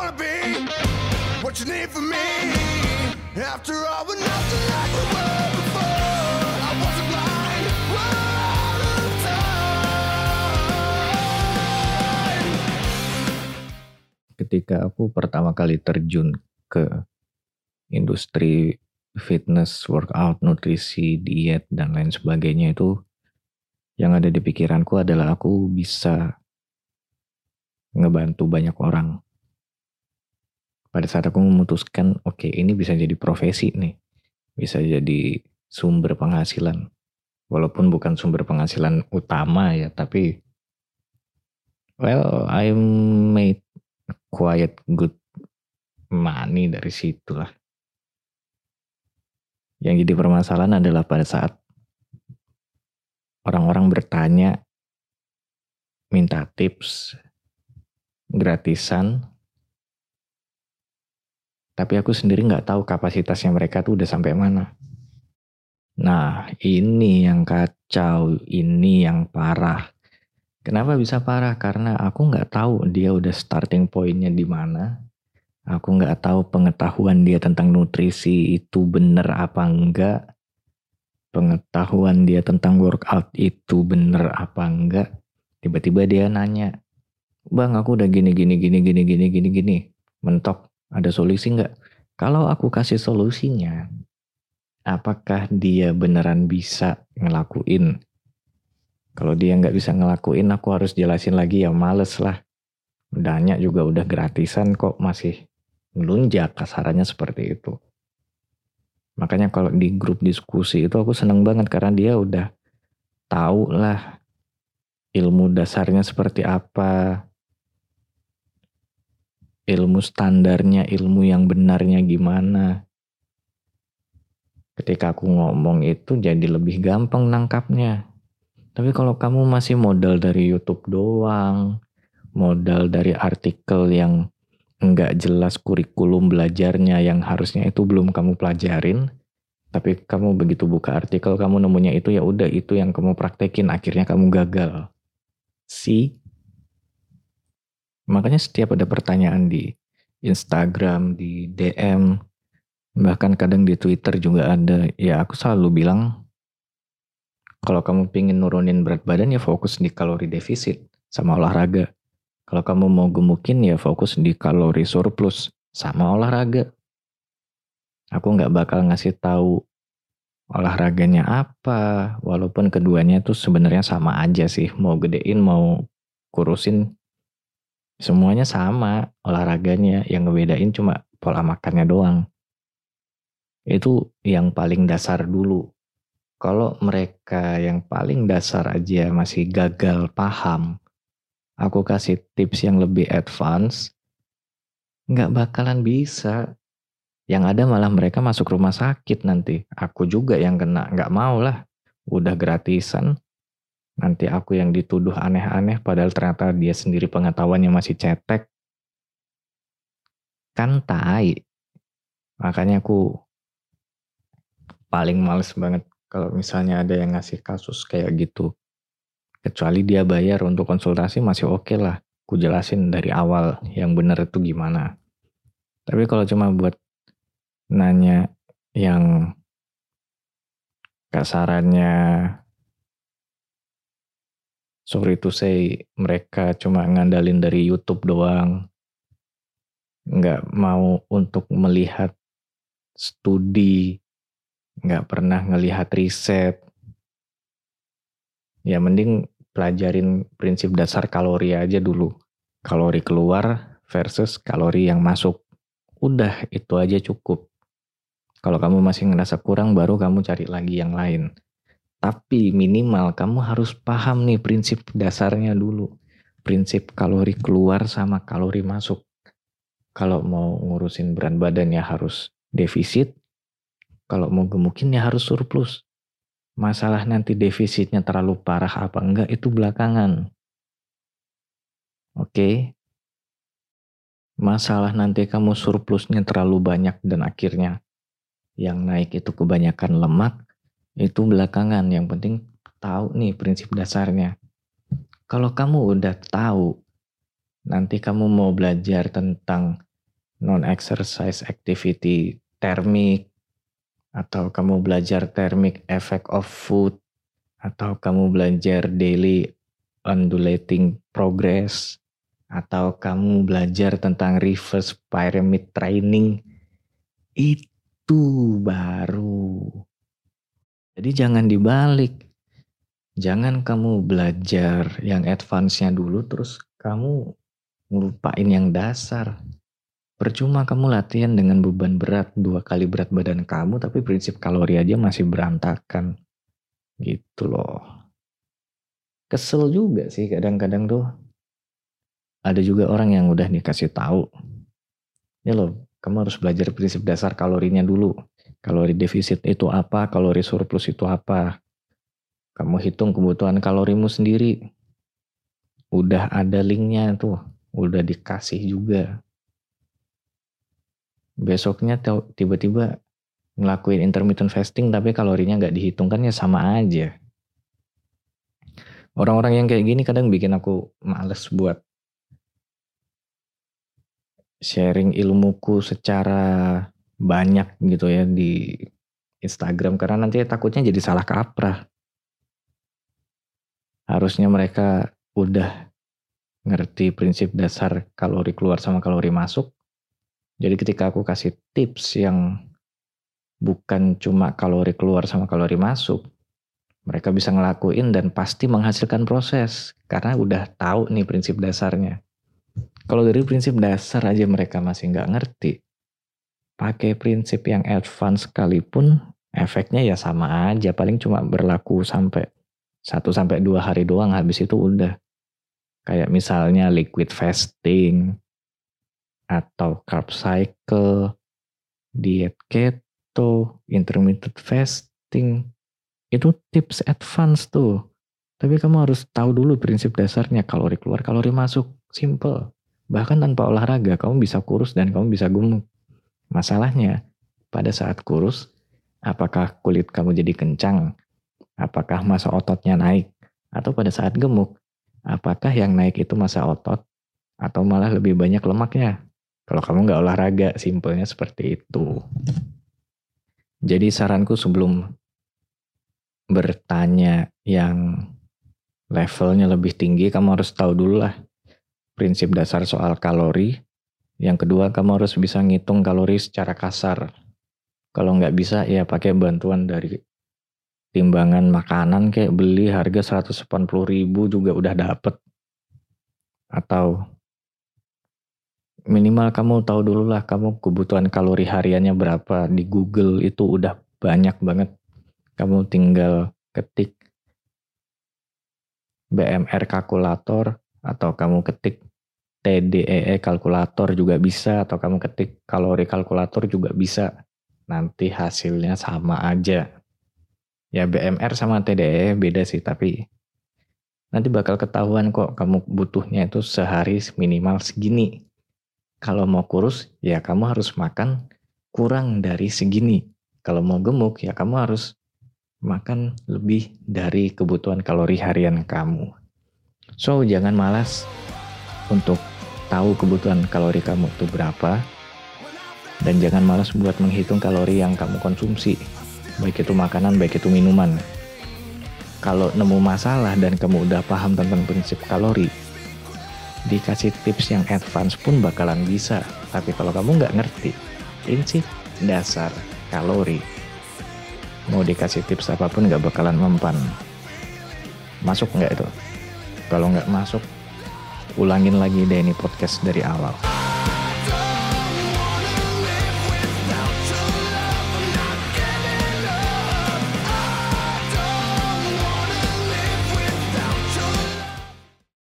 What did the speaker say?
wanna be what you need from me. After all, we're nothing like we were ketika aku pertama kali terjun ke industri fitness, workout, nutrisi, diet, dan lain sebagainya itu yang ada di pikiranku adalah aku bisa ngebantu banyak orang. Pada saat aku memutuskan, oke ini bisa jadi profesi nih, bisa jadi sumber penghasilan. Walaupun bukan sumber penghasilan utama ya, tapi well, I made quite good money dari situ lah. Yang jadi permasalahan adalah pada saat orang-orang bertanya, minta tips, gratisan, tapi aku sendiri nggak tahu kapasitasnya mereka tuh udah sampai mana. Nah, ini yang kacau, ini yang parah. Kenapa bisa parah? Karena aku nggak tahu dia udah starting pointnya di mana. Aku nggak tahu pengetahuan dia tentang nutrisi itu bener apa enggak. Pengetahuan dia tentang workout itu bener apa enggak. Tiba-tiba dia nanya, Bang aku udah gini gini gini gini gini gini gini. Mentok, ada solusi nggak? Kalau aku kasih solusinya, apakah dia beneran bisa ngelakuin? Kalau dia nggak bisa ngelakuin, aku harus jelasin lagi ya males lah. Udahnya juga udah gratisan kok masih melunjak kasarannya seperti itu. Makanya kalau di grup diskusi itu aku seneng banget karena dia udah tahu lah ilmu dasarnya seperti apa, ilmu standarnya, ilmu yang benarnya gimana. Ketika aku ngomong itu jadi lebih gampang nangkapnya. Tapi kalau kamu masih modal dari YouTube doang, modal dari artikel yang nggak jelas kurikulum belajarnya yang harusnya itu belum kamu pelajarin, tapi kamu begitu buka artikel kamu nemunya itu ya udah itu yang kamu praktekin akhirnya kamu gagal. Si makanya setiap ada pertanyaan di Instagram, di DM, bahkan kadang di Twitter juga ada, ya aku selalu bilang kalau kamu pingin nurunin berat badan ya fokus di kalori defisit sama olahraga. Kalau kamu mau gemukin ya fokus di kalori surplus sama olahraga. Aku nggak bakal ngasih tahu olahraganya apa, walaupun keduanya tuh sebenarnya sama aja sih. Mau gedein, mau kurusin, semuanya sama olahraganya. Yang ngebedain cuma pola makannya doang. Itu yang paling dasar dulu. Kalau mereka yang paling dasar aja masih gagal paham, aku kasih tips yang lebih advance, nggak bakalan bisa. Yang ada malah mereka masuk rumah sakit nanti. Aku juga yang kena, nggak mau lah. Udah gratisan, nanti aku yang dituduh aneh-aneh padahal ternyata dia sendiri pengetahuannya masih cetek. Kan tai. Makanya aku paling males banget kalau misalnya ada yang ngasih kasus kayak gitu. Kecuali dia bayar untuk konsultasi masih oke okay lah. Ku jelasin dari awal yang benar itu gimana. Tapi kalau cuma buat nanya yang kasarannya sorry to say mereka cuma ngandalin dari YouTube doang. Nggak mau untuk melihat studi nggak pernah ngelihat riset. Ya mending pelajarin prinsip dasar kalori aja dulu. Kalori keluar versus kalori yang masuk. Udah itu aja cukup. Kalau kamu masih ngerasa kurang, baru kamu cari lagi yang lain. Tapi minimal kamu harus paham nih prinsip dasarnya dulu. Prinsip kalori keluar sama kalori masuk. Kalau mau ngurusin berat badan ya harus defisit. Kalau mau gemukin ya harus surplus. Masalah nanti defisitnya terlalu parah apa enggak itu belakangan. Oke. Masalah nanti kamu surplusnya terlalu banyak dan akhirnya yang naik itu kebanyakan lemak, itu belakangan. Yang penting tahu nih prinsip dasarnya. Kalau kamu udah tahu, nanti kamu mau belajar tentang non-exercise activity termik, atau kamu belajar thermic effect of food, atau kamu belajar daily undulating progress, atau kamu belajar tentang reverse pyramid training, itu baru. Jadi jangan dibalik. Jangan kamu belajar yang advance-nya dulu terus kamu ngelupain yang dasar. Percuma kamu latihan dengan beban berat dua kali berat badan kamu tapi prinsip kalori aja masih berantakan. Gitu loh. Kesel juga sih kadang-kadang tuh. Ada juga orang yang udah dikasih tahu. Ini loh, kamu harus belajar prinsip dasar kalorinya dulu. Kalori defisit itu apa, kalori surplus itu apa. Kamu hitung kebutuhan kalorimu sendiri. Udah ada linknya tuh, udah dikasih juga besoknya tiba-tiba ngelakuin intermittent fasting tapi kalorinya nggak dihitung kan ya sama aja. Orang-orang yang kayak gini kadang bikin aku males buat sharing ilmuku secara banyak gitu ya di Instagram karena nanti takutnya jadi salah kaprah. Harusnya mereka udah ngerti prinsip dasar kalori keluar sama kalori masuk jadi ketika aku kasih tips yang bukan cuma kalori keluar sama kalori masuk, mereka bisa ngelakuin dan pasti menghasilkan proses karena udah tahu nih prinsip dasarnya. Kalau dari prinsip dasar aja mereka masih nggak ngerti, pakai prinsip yang advance sekalipun efeknya ya sama aja, paling cuma berlaku sampai 1 sampai 2 hari doang habis itu udah. Kayak misalnya liquid fasting, atau carb cycle, diet keto, intermittent fasting. Itu tips advance tuh. Tapi kamu harus tahu dulu prinsip dasarnya kalori keluar, kalori masuk. Simple. Bahkan tanpa olahraga kamu bisa kurus dan kamu bisa gemuk. Masalahnya pada saat kurus, apakah kulit kamu jadi kencang? Apakah masa ototnya naik? Atau pada saat gemuk, apakah yang naik itu masa otot atau malah lebih banyak lemaknya? Kalau kamu nggak olahraga, simpelnya seperti itu. Jadi saranku sebelum bertanya yang levelnya lebih tinggi, kamu harus tahu dulu lah prinsip dasar soal kalori. Yang kedua, kamu harus bisa ngitung kalori secara kasar. Kalau nggak bisa, ya pakai bantuan dari timbangan makanan kayak beli harga 180 ribu juga udah dapet. Atau minimal kamu tahu dulu lah kamu kebutuhan kalori hariannya berapa di Google itu udah banyak banget kamu tinggal ketik BMR kalkulator atau kamu ketik TDEE e kalkulator juga bisa atau kamu ketik kalori kalkulator juga bisa nanti hasilnya sama aja ya BMR sama TDEE e beda sih tapi nanti bakal ketahuan kok kamu butuhnya itu sehari minimal segini kalau mau kurus, ya kamu harus makan kurang dari segini. Kalau mau gemuk, ya kamu harus makan lebih dari kebutuhan kalori harian kamu. So, jangan malas untuk tahu kebutuhan kalori kamu itu berapa. Dan jangan malas buat menghitung kalori yang kamu konsumsi. Baik itu makanan, baik itu minuman. Kalau nemu masalah dan kamu udah paham tentang prinsip kalori, dikasih tips yang advance pun bakalan bisa. Tapi kalau kamu nggak ngerti prinsip dasar kalori, mau dikasih tips apa pun nggak bakalan mempan. Masuk nggak itu? Kalau nggak masuk, ulangin lagi deh ini podcast dari awal.